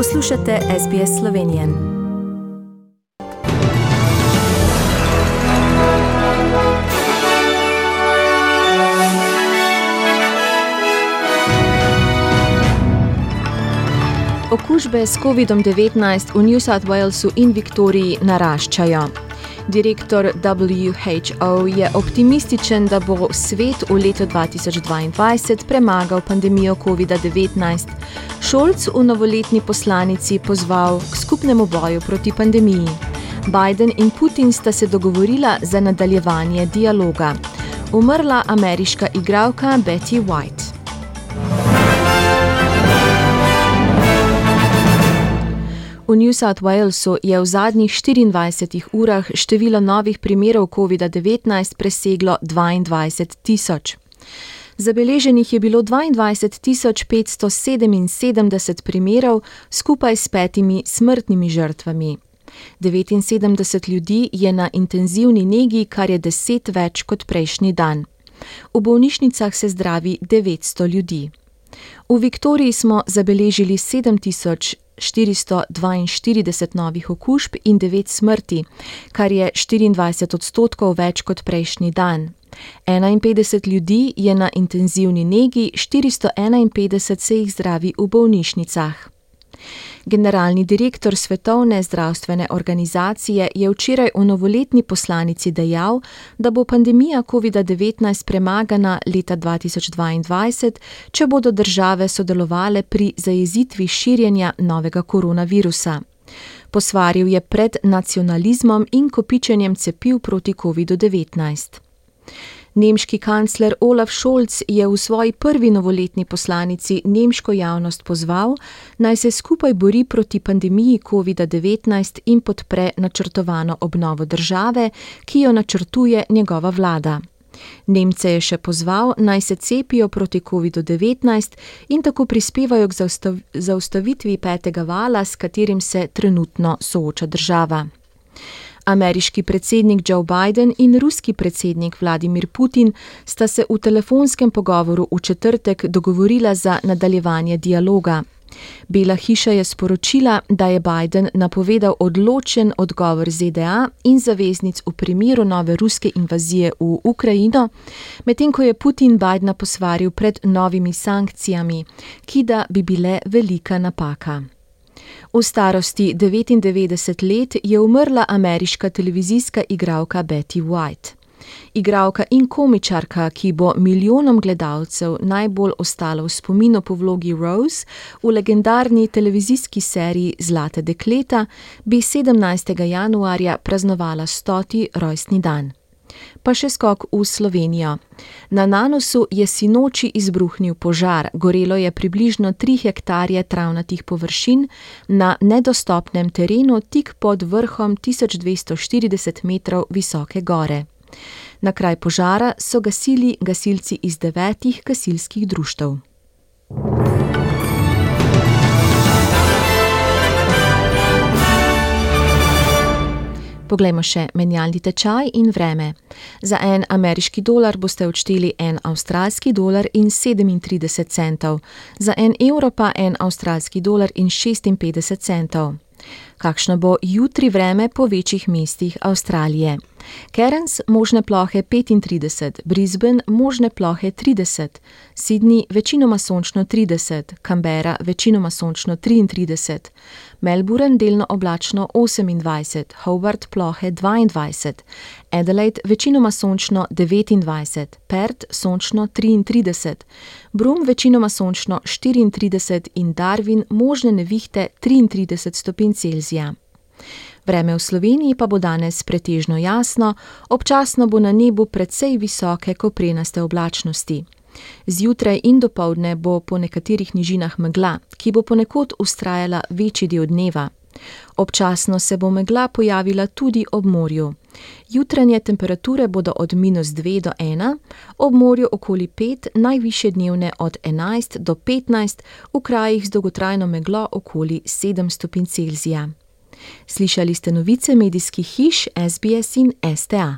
Poslušate SBS Slovenijo. Okužbe s COVID-19 v New South Walesu in Viktoriji naraščajo. Direktor WHO je optimističen, da bo svet v letu 2022 premagal pandemijo COVID-19. Šolc v novoletni poslanici pozval k skupnemu boju proti pandemiji. Biden in Putin sta se dogovorila za nadaljevanje dialoga. Umrla ameriška igralka Betty White. V New South Walesu je v zadnjih 24 urah število novih primerov COVID-19 preseglo 22 tisoč. Zabeleženih je bilo 22 577 primerov, skupaj s petimi smrtnimi žrtvami. 79 ljudi je na intenzivni negi, kar je deset več kot prejšnji dan. V bolnišnicah se zdravi 900 ljudi. V Viktoriji smo zabeležili 7000. 442 novih okužb in 9 smrti, kar je 24 odstotkov več kot prejšnji dan. 51 ljudi je na intenzivni negi, 451 se jih zdravi v bolnišnicah. Generalni direktor Svetovne zdravstvene organizacije je včeraj v novoletni poslanici dejal, da bo pandemija COVID-19 premagana leta 2022, če bodo države sodelovale pri zajezitvi širjenja novega koronavirusa. Posvaril je pred nacionalizmom in kopičenjem cepiv proti COVID-19. Nemški kancler Olaf Scholz je v svoji prvi novoletni poslanici nemško javnost pozval, naj se skupaj bori proti pandemiji COVID-19 in podpre načrtovano obnovo države, ki jo načrtuje njegova vlada. Nemce je še pozval, naj se cepijo proti COVID-19 in tako prispevajo k zaustavitvi petega vala, s katerim se trenutno sooča država. Ameriški predsednik Joe Biden in ruski predsednik Vladimir Putin sta se v telefonskem pogovoru v četrtek dogovorila za nadaljevanje dialoga. Bela hiša je sporočila, da je Biden napovedal odločen odgovor ZDA in zaveznic v primeru nove ruske invazije v Ukrajino, medtem ko je Putin Bidna posvaril pred novimi sankcijami, ki da bi bile velika napaka. V starosti 99 let je umrla ameriška televizijska igralka Betty White. Igralka in komičarka, ki bo milijonom gledalcev najbolj ostala v spominu po vlogi Rose v legendarni televizijski seriji Zlate dekleta, bi 17. januarja praznovala stoti rojstni dan. Pa še skok v Slovenijo. Na Nanosu je sinoči izbruhnil požar, gorelo je približno 3 hektarje travnatih površin na nedostopnem terenu tik pod vrhom 1240 metrov visoke gore. Na kraj požara so gasili gasilci iz devetih gasilskih društev. Poglejmo še menjalni tečaj in vreme. Za en ameriški dolar boste odšteli en avstralski dolar in 37 centov, za en evro pa en avstralski dolar in 56 centov. Kakšno bo jutri vreme po večjih mestih Avstralije? Cairns možne plohe 35, Brisbane možne plohe 30, Sydney večinoma sončno 30, Canberra večinoma sončno 33, Melbourne delno oblačno 28, Hobart plohe 22, Adelaide večinoma sončno 29, Perth sončno 33, Broome večinoma sončno 34 in Darwin možne nevihte 33 stopinj Celzija. Vreme v Sloveniji pa bo danes pretežno jasno, občasno bo na nebu precej visoke koprenaste oblačnosti. Zjutraj in dopoledne bo po nekaterih nižinah megla, ki bo ponekod ustrajala večji del dneva. Občasno se bo megla pojavila tudi ob morju. Jutranje temperature bodo od minus 2 do 1, ob morju okoli 5, najviše dnevne od 11 do 15, v krajih z dolgotrajno meglo okoli 7 stopinj Celzija. Slišali ste novice medijskih hiš SBS in STA.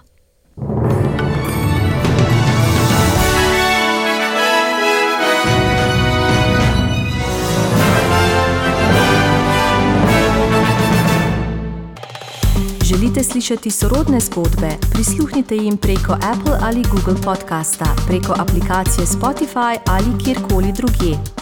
Želite slišati sorodne zgodbe? Prisluhnite jim preko Apple ali Google podcasta, preko aplikacije Spotify ali kjerkoli drugje.